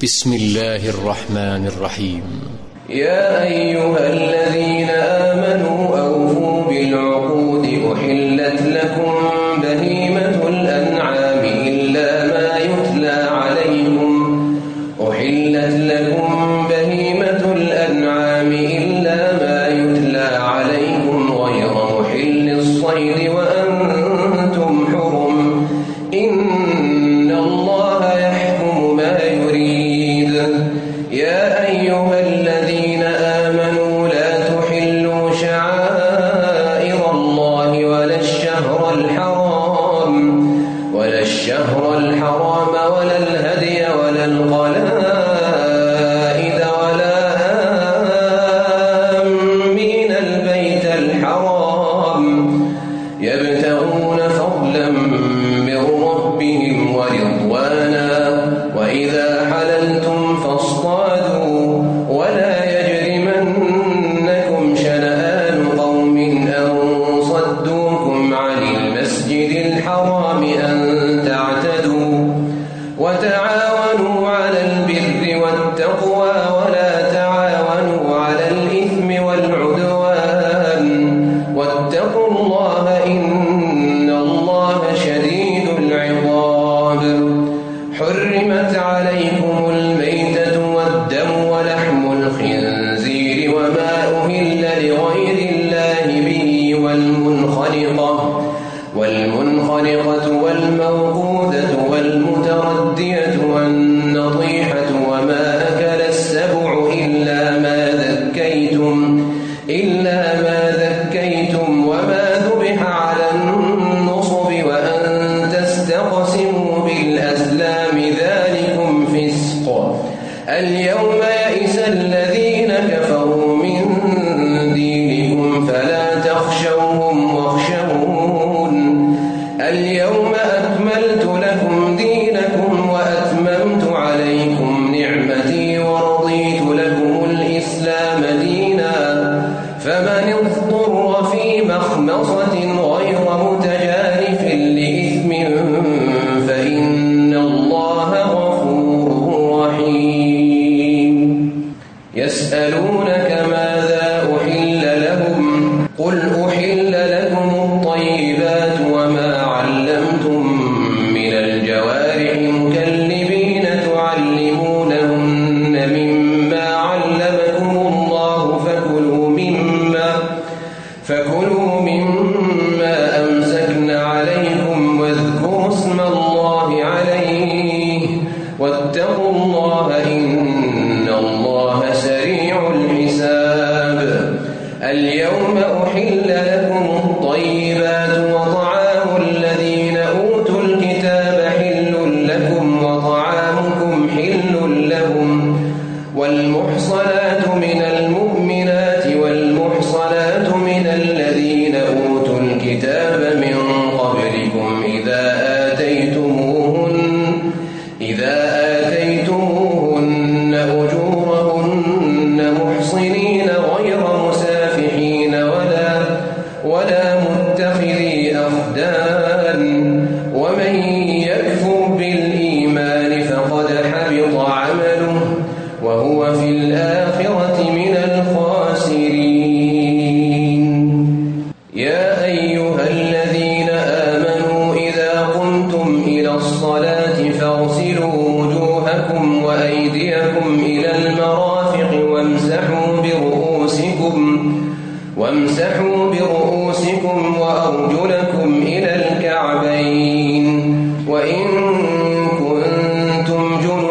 بسم الله الرحمن الرحيم. يا أيها الذين آمنوا أوفوا بالعقود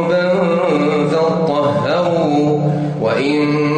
ذنوبا فطهروا وإن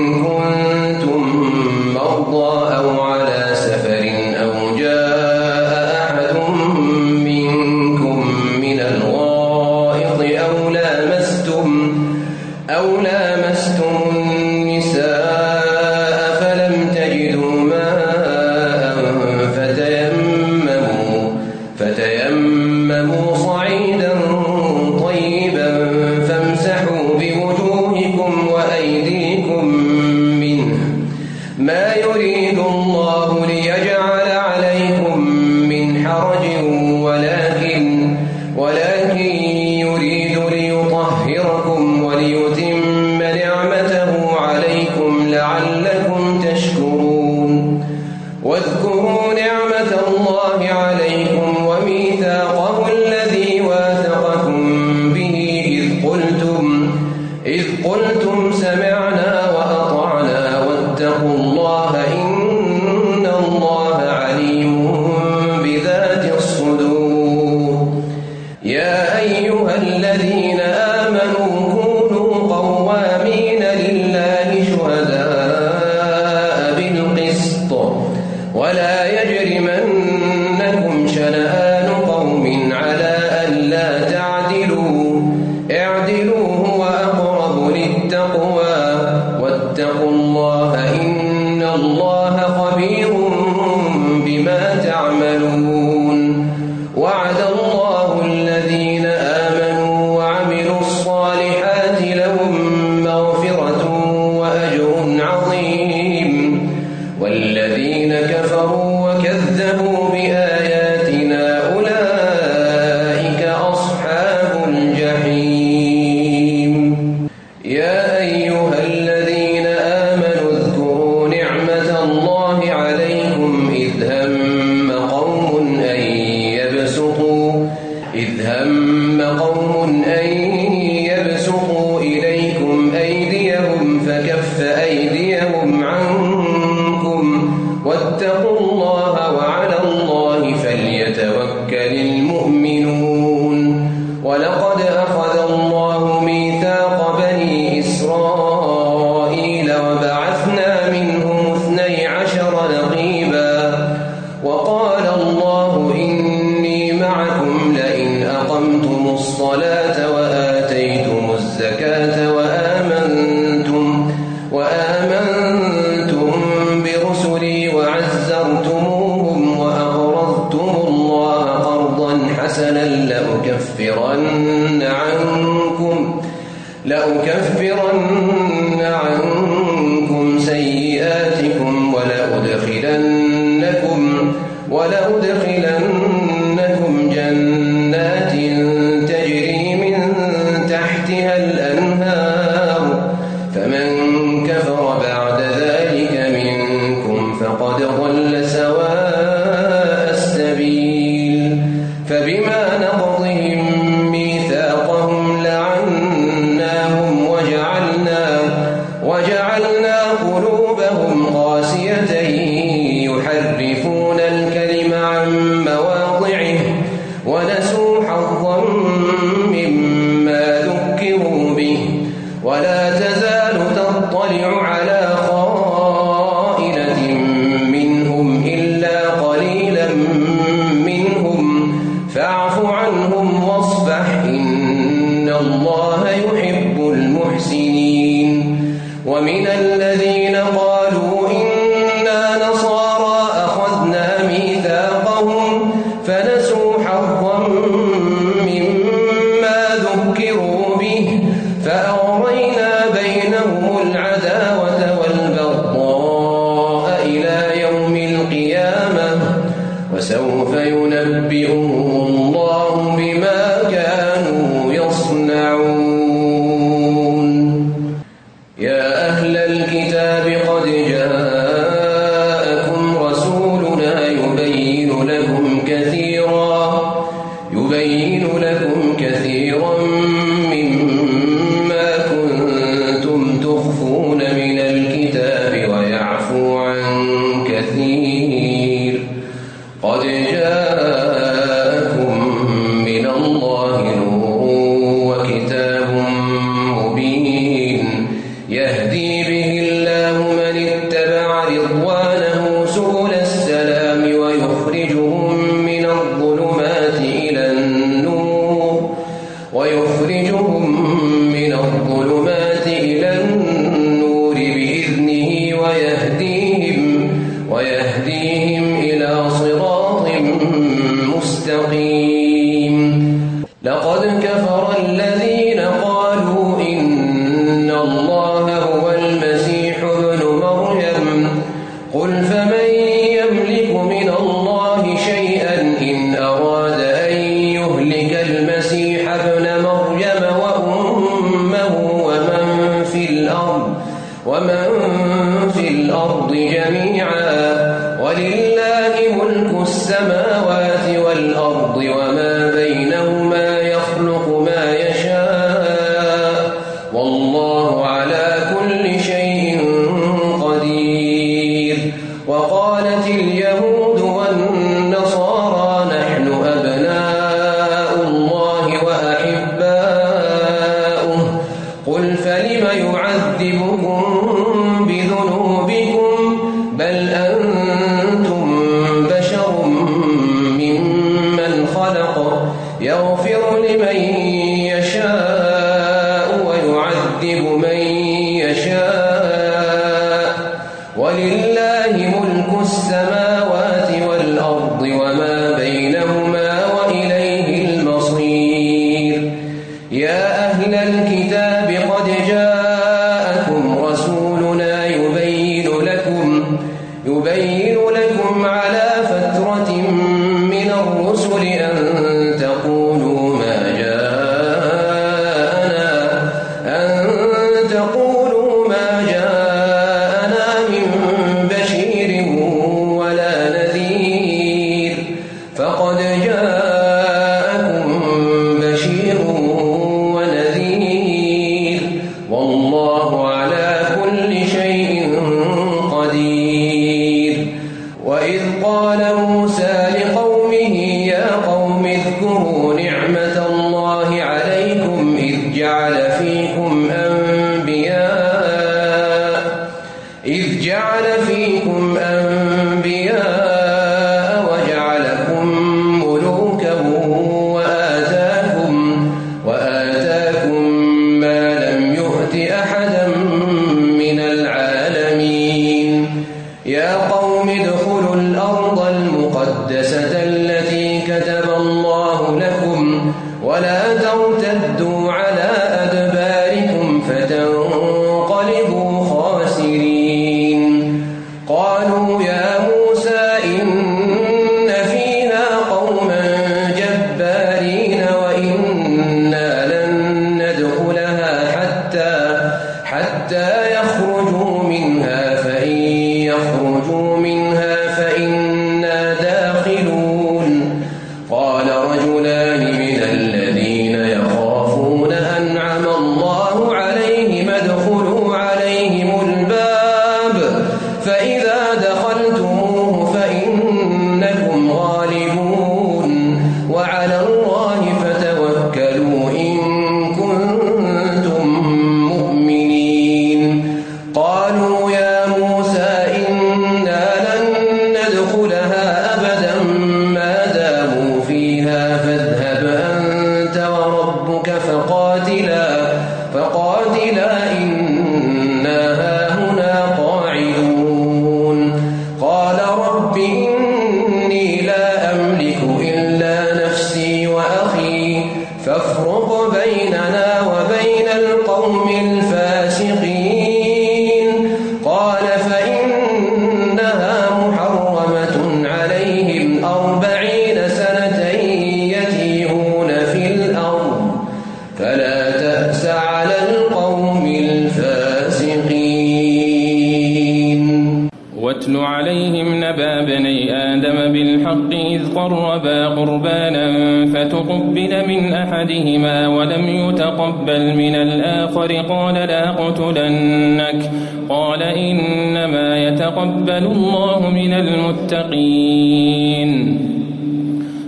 ينبئهم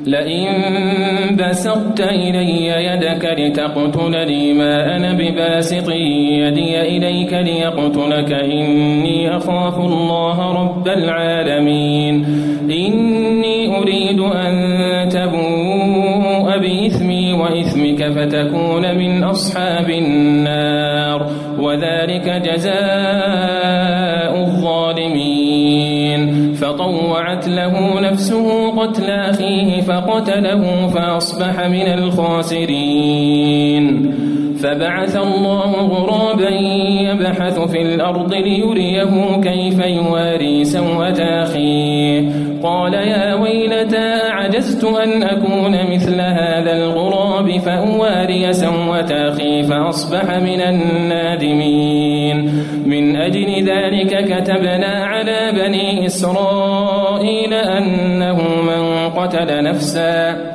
لئن بسطت إلي يدك لتقتلني ما أنا بباسط يدي إليك ليقتلك إني أخاف الله رب العالمين. إني أريد أن تبوء بإثمي وإثمك فتكون من أصحاب النار وذلك جزاء فطوعت له نفسه قتل أخيه فقتله فأصبح من الخاسرين. فبعث الله غرابا يبحث في الأرض ليريه كيف يواري سوءة أخيه. قال يا ويلتى أعجزت أن أكون مثل هذا الغراب فأواري سوة أخي فأصبح من النادمين. من أجل ذلك كتبنا على بني إسرائيل أنه من قتل نفساً.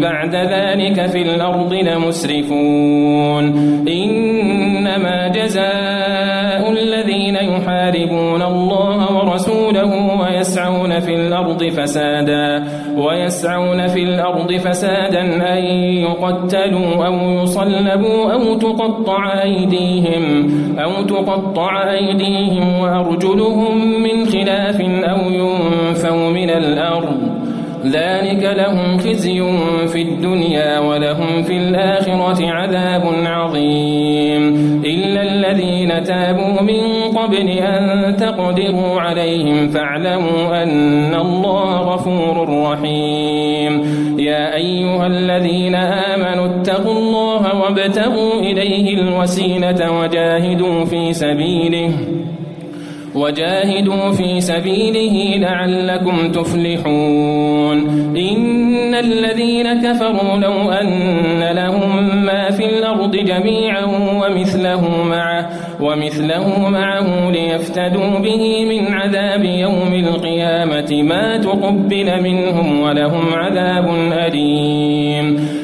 بعد ذلك في الأرض لمسرفون. إنما جزاء الذين يحاربون الله ورسوله ويسعون في الأرض فسادا ويسعون في الأرض فسادا أن يقتلوا أو يصلبوا أو تقطع أيديهم أو تقطع أيديهم وأرجلهم من خلاف أو ينفوا من الأرض. ذلك لهم خزي في الدنيا ولهم في الآخرة عذاب عظيم. إلا الذين تابوا من قبل أن تقدروا عليهم فاعلموا أن الله غفور رحيم. يا أيها الذين آمنوا اتقوا الله وابتغوا إليه الوسيلة وجاهدوا في سبيله. وجاهدوا في سبيله لعلكم تفلحون. إن الذين كفروا لو أن لهم ما في الأرض جميعا ومثله معه ومثله معه ليفتدوا به من عذاب يوم القيامة ما تقبل منهم ولهم عذاب أليم.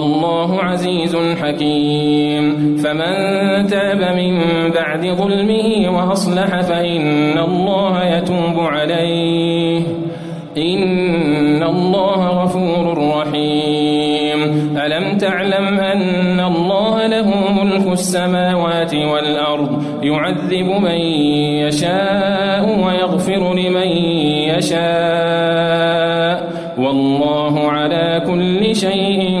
والله عزيز حكيم. فمن تاب من بعد ظلمه وأصلح فإن الله يتوب عليه. إن الله غفور رحيم. ألم تعلم أن الله له ملك السماوات والأرض يعذب من يشاء ويغفر لمن يشاء. والله على كل شيء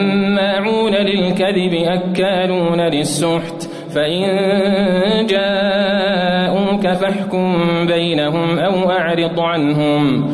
سماعون للكذب أكالون للسحت. فإن جاءوك فاحكم بينهم أو أعرض عنهم.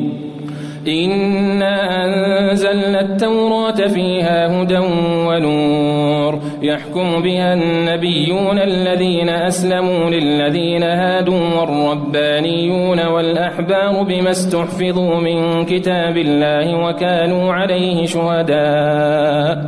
إنا أنزلنا التوراة فيها هدى ونور يحكم بها النبيون الذين أسلموا للذين هادوا والربانيون والأحبار بما استحفظوا من كتاب الله وكانوا عليه شهداء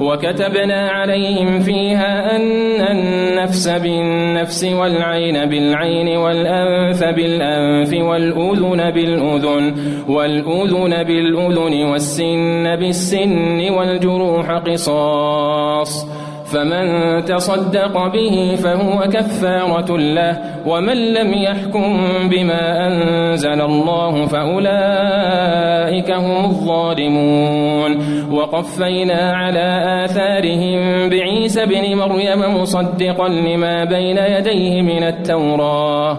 وكتبنا عليهم فيها أن النفس بالنفس والعين بالعين والأنف بالأنف والأذن بالأذن والأذن بالأذن والسن بالسن والجروح قصاص فمن تصدق به فهو كفارة له ومن لم يحكم بما أنزل الله فأولئك هم الظالمون. وقفينا على آثارهم بعيسى بن مريم مصدقا لما بين يديه من التوراة.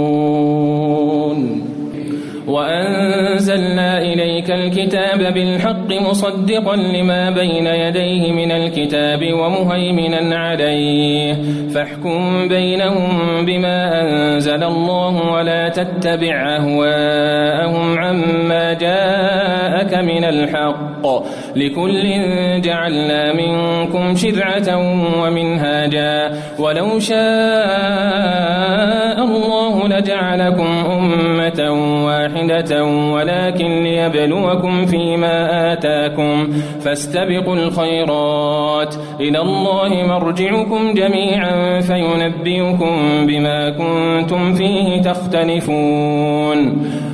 إليك الكتاب بالحق مصدقا لما بين يديه من الكتاب ومهيمنا عليه. فاحكم بينهم بما أنزل الله ولا تتبع أهواءهم عما جاءك من الحق. لكل جعلنا منكم شرعة ومنهاجا. ولو شاء الله لجعلكم أمة واحدة ولكن ليبلوكم فيما آتاكم فاستبقوا الخيرات. إلى الله مرجعكم جميعا فينبئكم بما كنتم فيه تختلفون.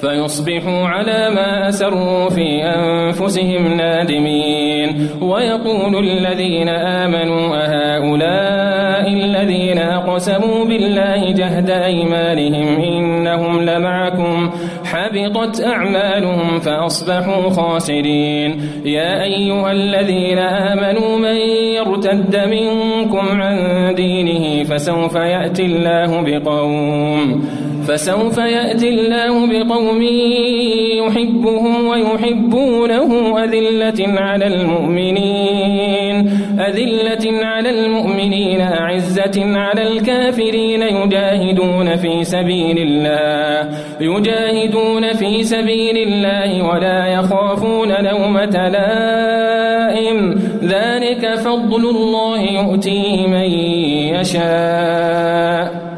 فيصبحوا على ما أسروا في أنفسهم نادمين. ويقول الذين آمنوا أهؤلاء الذين أقسموا بالله جهد أيمانهم إنهم لمعكم. حبطت أعمالهم فأصبحوا خاسرين. يا أيها الذين آمنوا من يرتد منكم عن دينه فسوف يأتي الله بقوم. فسوف يأتي الله بقوم يحبهم ويحبونه أذلة على المؤمنين أذلة على المؤمنين أعزة على الكافرين يجاهدون في سبيل الله يجاهدون في سبيل الله ولا يخافون لومة لائم. ذلك فضل الله يؤتيه من يشاء.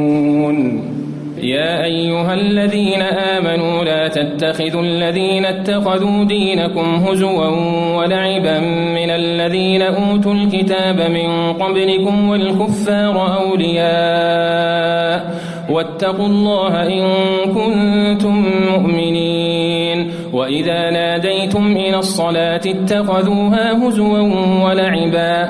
يا أيها الذين آمنوا لا تتخذوا الذين اتخذوا دينكم هزوا ولعبا من الذين أوتوا الكتاب من قبلكم والكفار أولياء واتقوا الله إن كنتم مؤمنين وإذا ناديتم إلى الصلاة اتخذوها هزوا ولعبا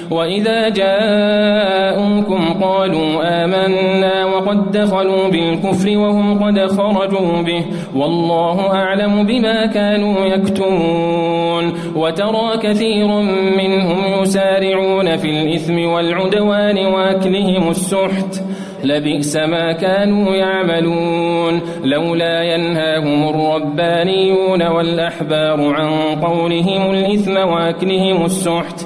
وإذا جاءوكم قالوا آمنا وقد دخلوا بالكفر وهم قد خرجوا به والله أعلم بما كانوا يكتمون وترى كثيرا منهم يسارعون في الإثم والعدوان وأكلهم السحت لبئس ما كانوا يعملون لولا ينهاهم الربانيون والأحبار عن قولهم الإثم وأكلهم السحت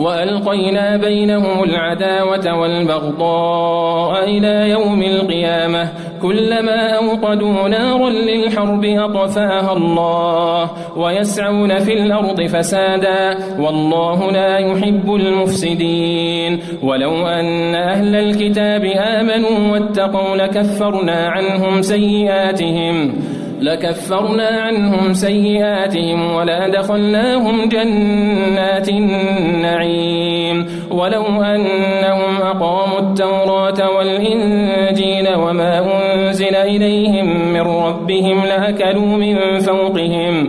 وألقينا بينهم العداوة والبغضاء إلى يوم القيامة. كلما أوقدوا نارا للحرب أطفأها الله ويسعون في الأرض فسادا والله لا يحب المفسدين. ولو أن أهل الكتاب آمنوا واتقوا لكفرنا عنهم سيئاتهم. لكفرنا عنهم سيئاتهم ولأدخلناهم جنات النعيم. ولو أنهم أقاموا التوراة والإنجيل وما أنزل إليهم من ربهم لأكلوا من فوقهم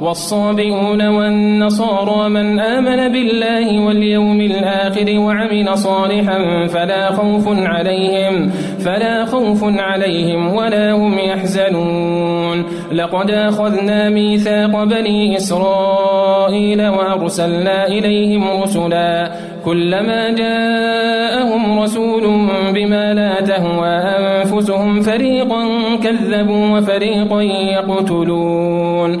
والصابئون والنصارى من آمن بالله واليوم الآخر وعمل صالحا فلا خوف عليهم فلا خوف عليهم ولا هم يحزنون. لقد أخذنا ميثاق بني إسرائيل وأرسلنا إليهم رسلا كلما جاءهم رسول بما لا تهوى أنفسهم فريقا كذبوا وفريقا يقتلون.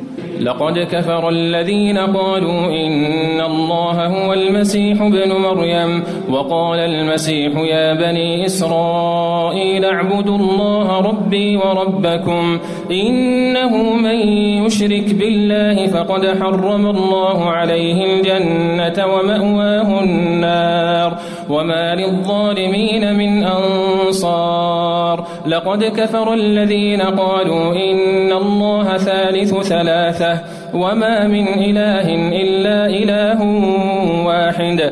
لقد كفر الذين قالوا إن الله هو المسيح ابن مريم وقال المسيح يا بني إسرائيل اعبدوا الله ربي وربكم إنه من يشرك بالله فقد حرم الله عليه الجنة ومأواه النار وما للظالمين من أنصار. لقد كفر الذين قالوا إن الله ثالث ثلاثة وما من إله إلا إله واحد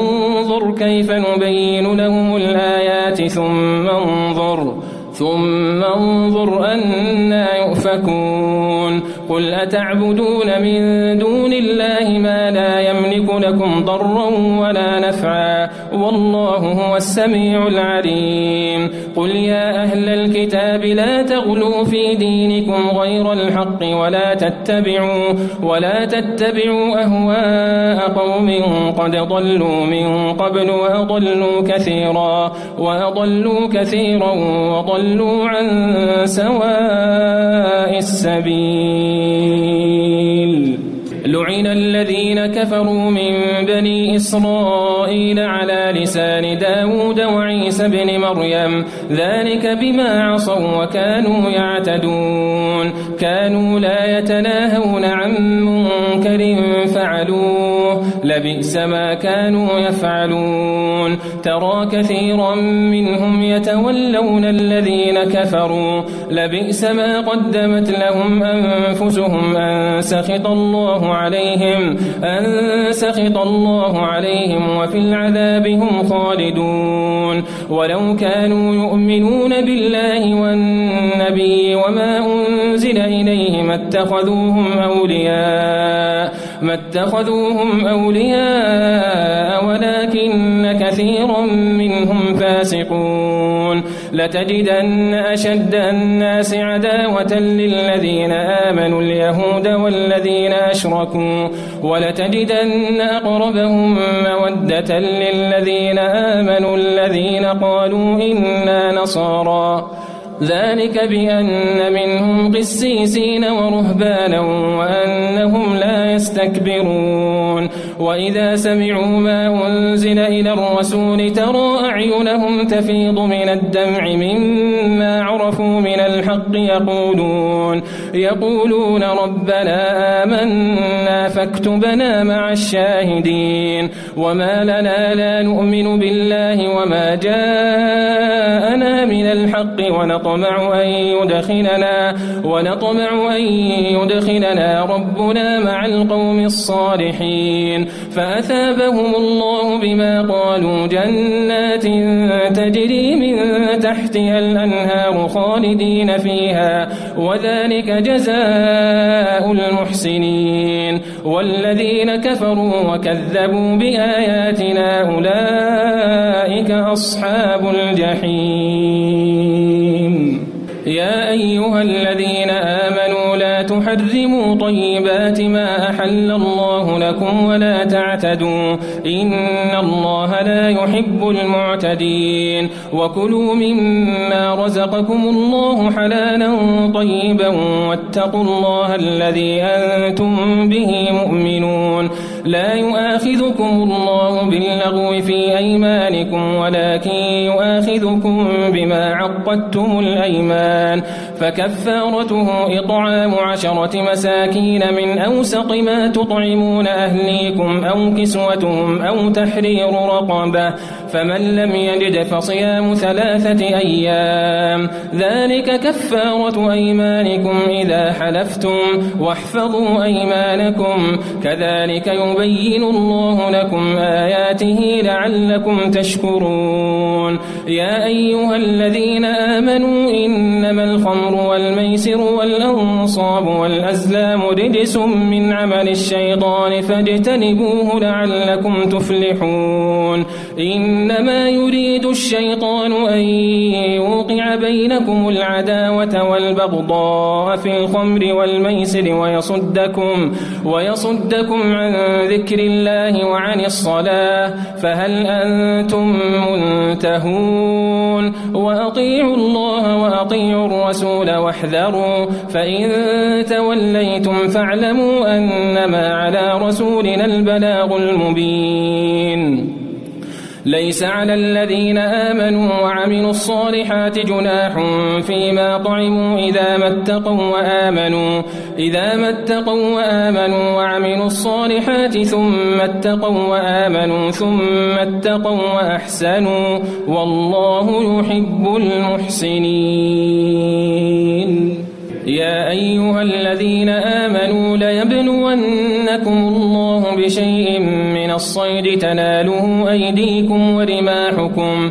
انظر كيف نبين لهم الآيات ثم انظر. ثم انظر أنا يؤفكون. قل أتعبدون من دون الله ما لا يملك لكم ضرا ولا نفعا. والله هو السميع العليم. قل يا أهل الكتاب لا تغلوا في دينكم غير الحق ولا تتبعوا ولا تتبعوا أهواء قوم قد ضلوا من قبل وأضلوا كثيرا وأضلوا كثيرا وضلوا عن سواء السبيل. لعن الذين كفروا من بني إسرائيل على لسان داود وعيسى بن مريم. ذلك بما عصوا وكانوا يعتدون. كانوا لا يتناهون لبئس ما كانوا يفعلون. ترى كثيرا منهم يتولون الذين كفروا. لبئس ما قدمت لهم أنفسهم. أن سخط الله عليهم. أن سخط الله عليهم وفي العذاب هم خالدون. ولو كانوا يؤمنون بالله والنبي وما أنزل إليه ما اتخذوهم أولياء. ما اتخذوهم أولياء ولكن كثيرا منهم فاسقون. لتجدن أشد الناس عداوة للذين آمنوا اليهود والذين أشركوا. ولتجدن أقربهم مودة للذين آمنوا الذين قالوا إنا نصارى. ذلك بأن منهم قسيسين ورهبانا وأنهم لا يستكبرون. وإذا سمعوا ما أنزل إلى الرسول ترى أعينهم تفيض من الدمع مما عرفوا من الحق يقولون. يقولون ربنا آمنا فاكتبنا مع الشاهدين. وما لنا لا نؤمن بالله وما جاءنا الحق ونطمع أن يدخلنا ونطمع أن يدخلنا ربنا مع القوم الصالحين. فأثابهم الله بما قالوا جنات تجري من تحتها الأنهار خالدين فيها. وذلك جزاء المحسنين. والذين كفروا وكذبوا بآياتنا أولئك أصحاب الجحيم. يا أيها الذين آمنوا لا تحرموا طيبات ما أحل الله لكم ولا تعتدوا إن الله لا يحب المعتدين وكلوا مما رزقكم الله حلالا طيبا واتقوا الله الذي أنتم به مؤمنون لا يؤاخذكم الله باللغو في أيمانكم ولكن يؤاخذكم بما عقدتم الأيمان فكفارته إطعام عشرة مساكين من أوسط ما تطعمون أهليكم أو كسوتهم أو تحرير رقبة فمن لم يجد فصيام ثلاثة أيام ذلك كفارة أيمانكم إذا حلفتم واحفظوا أيمانكم. كذلك يبين الله لكم آياته لعلكم تشكرون. يا أيها الذين آمنوا إنما الخمر والميسر والأنصاب والأزلام رجس من عمل الشيطان فاجتنبوه لعلكم تفلحون. إن إنما يريد الشيطان أن يوقع بينكم العداوة والبغضاء في الخمر والميسر ويصدكم ويصدكم عن ذكر الله وعن الصلاة فهل أنتم منتهون؟ وأطيعوا الله وأطيعوا الرسول واحذروا فإن توليتم فاعلموا أنما على رسولنا البلاغ المبين. ليس على الذين آمنوا وعملوا الصالحات جناح فيما طعموا إذا ما اتقوا وآمنوا إذا ما اتقوا وآمنوا وعملوا الصالحات ثم اتقوا وآمنوا ثم اتقوا وأحسنوا والله يحب المحسنين. يا أيها الذين آمنوا ليبلونكم الله بشيء من الصيد تناله أيديكم ورماحكم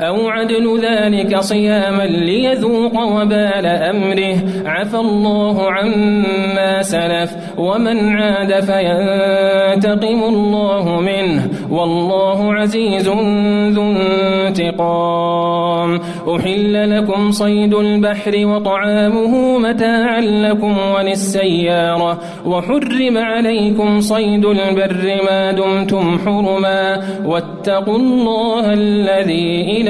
أو عدل ذلك صياما ليذوق وبال أمره. عفى الله عما سلف ومن عاد فينتقم الله منه. والله عزيز ذو انتقام. أحل لكم صيد البحر وطعامه متاعا لكم وللسيارة. وحرم عليكم صيد البر ما دمتم حرما. واتقوا الله الذي إليه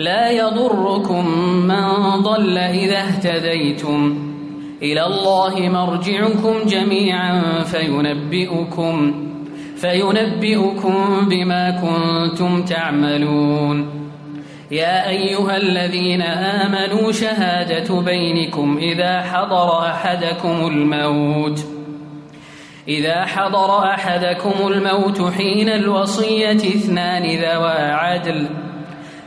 لا يضركم من ضل إذا اهتديتم. إلى الله مرجعكم جميعا فينبئكم فينبئكم بما كنتم تعملون. يا أيها الذين آمنوا شهادة بينكم إذا حضر أحدكم الموت. إذا حضر أحدكم الموت حين الوصية اثنان ذوى عدل.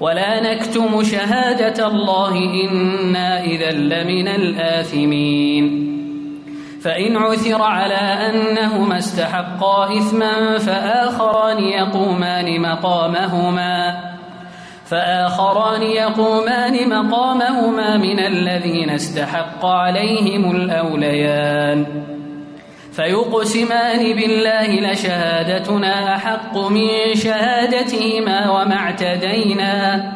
ولا نكتم شهادة الله إنا إذا لمن الآثمين. فإن عثر على أنهما استحقا إثما فآخران يقومان مقامهما فآخران يقومان مقامهما من الذين استحق عليهم الأوليان. فيقسمان بالله لشهادتنا أحق من شهادتهما وما اعتدينا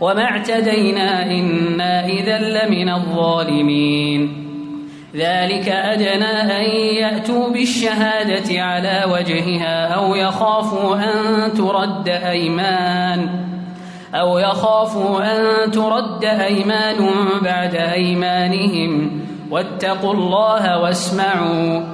وما اعتدينا إنا إذا لمن الظالمين. ذلك أدنى أن يأتوا بالشهادة على وجهها أو يخافوا أن ترد أيمان أو يخافوا أن ترد أيمان بعد أيمانهم واتقوا الله واسمعوا.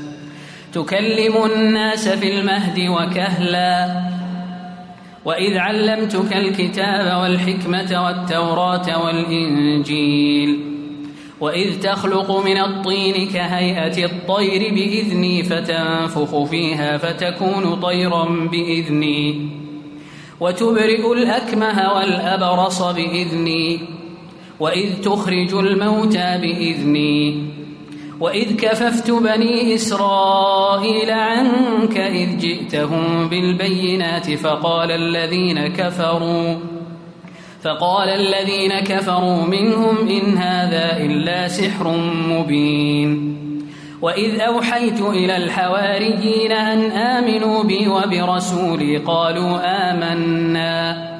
تكلم الناس في المهد وكهلا. وإذ علمتك الكتاب والحكمة والتوراة والإنجيل. وإذ تخلق من الطين كهيئة الطير بإذني فتنفخ فيها فتكون طيرا بإذني. وتبرئ الأكمه والأبرص بإذني. وإذ تخرج الموتى بإذني. وإذ كففت بني إسرائيل عنك إذ جئتهم بالبينات فقال الذين كفروا فقال الذين كفروا منهم إن هذا إلا سحر مبين وإذ أوحيت إلى الحواريين أن آمنوا بي وبرسولي قالوا آمنا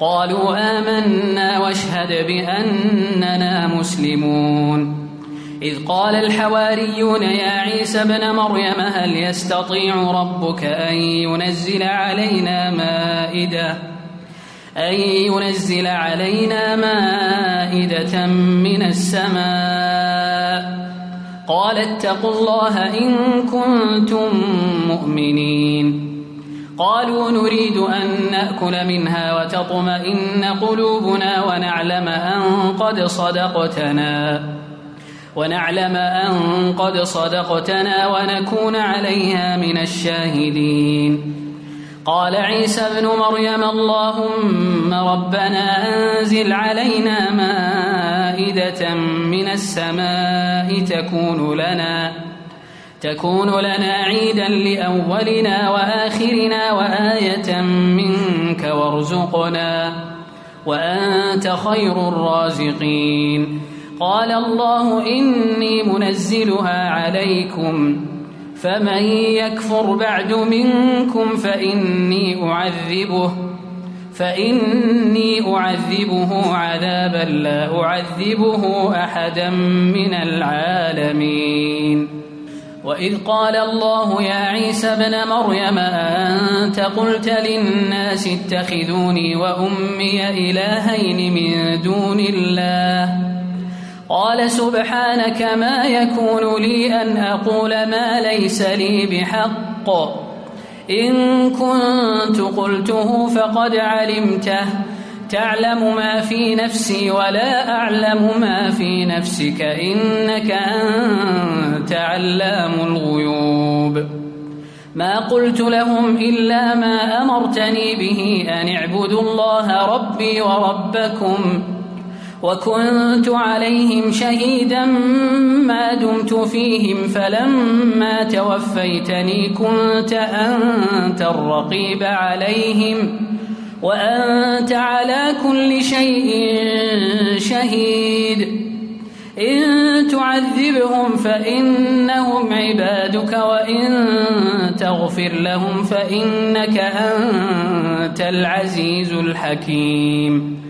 قالوا آمنا واشهد بأننا مسلمون إذ قال الحواريون يا عيسى ابن مريم هل يستطيع ربك أن ينزل علينا مائدة أن ينزل علينا مائدة من السماء؟ قال اتقوا الله إن كنتم مؤمنين. قالوا نريد أن نأكل منها وتطمئن قلوبنا ونعلم أن قد صدقتنا. ونعلم أن قد صدقتنا ونكون عليها من الشاهدين. قال عيسى ابن مريم اللهم ربنا أنزل علينا مائدة من السماء تكون لنا تكون لنا عيدا لأولنا وآخرنا وآية منك وارزقنا وأنت خير الرازقين. قال الله إني منزلها عليكم. فمن يكفر بعد منكم فإني أعذبه فإني أعذبه عذابا لا أعذبه أحدا من العالمين. وإذ قال الله يا عيسى ابن مريم أنت قلت للناس اتخذوني وأمي إلهين من دون الله؟ قال سبحانك ما يكون لي أن أقول ما ليس لي بحق. إن كنت قلته فقد علمته. تعلم ما في نفسي ولا أعلم ما في نفسك. إنك أنت علام الغيوب. ما قلت لهم إلا ما أمرتني به أن اعبدوا الله ربي وربكم. وكنت عليهم شهيدا ما دمت فيهم فلما توفيتني كنت أنت الرقيب عليهم. وأنت على كل شيء شهيد. إن تعذبهم فإنهم عبادك وإن تغفر لهم فإنك أنت العزيز الحكيم.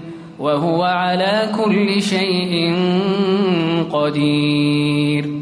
وهو على كل شيء قدير.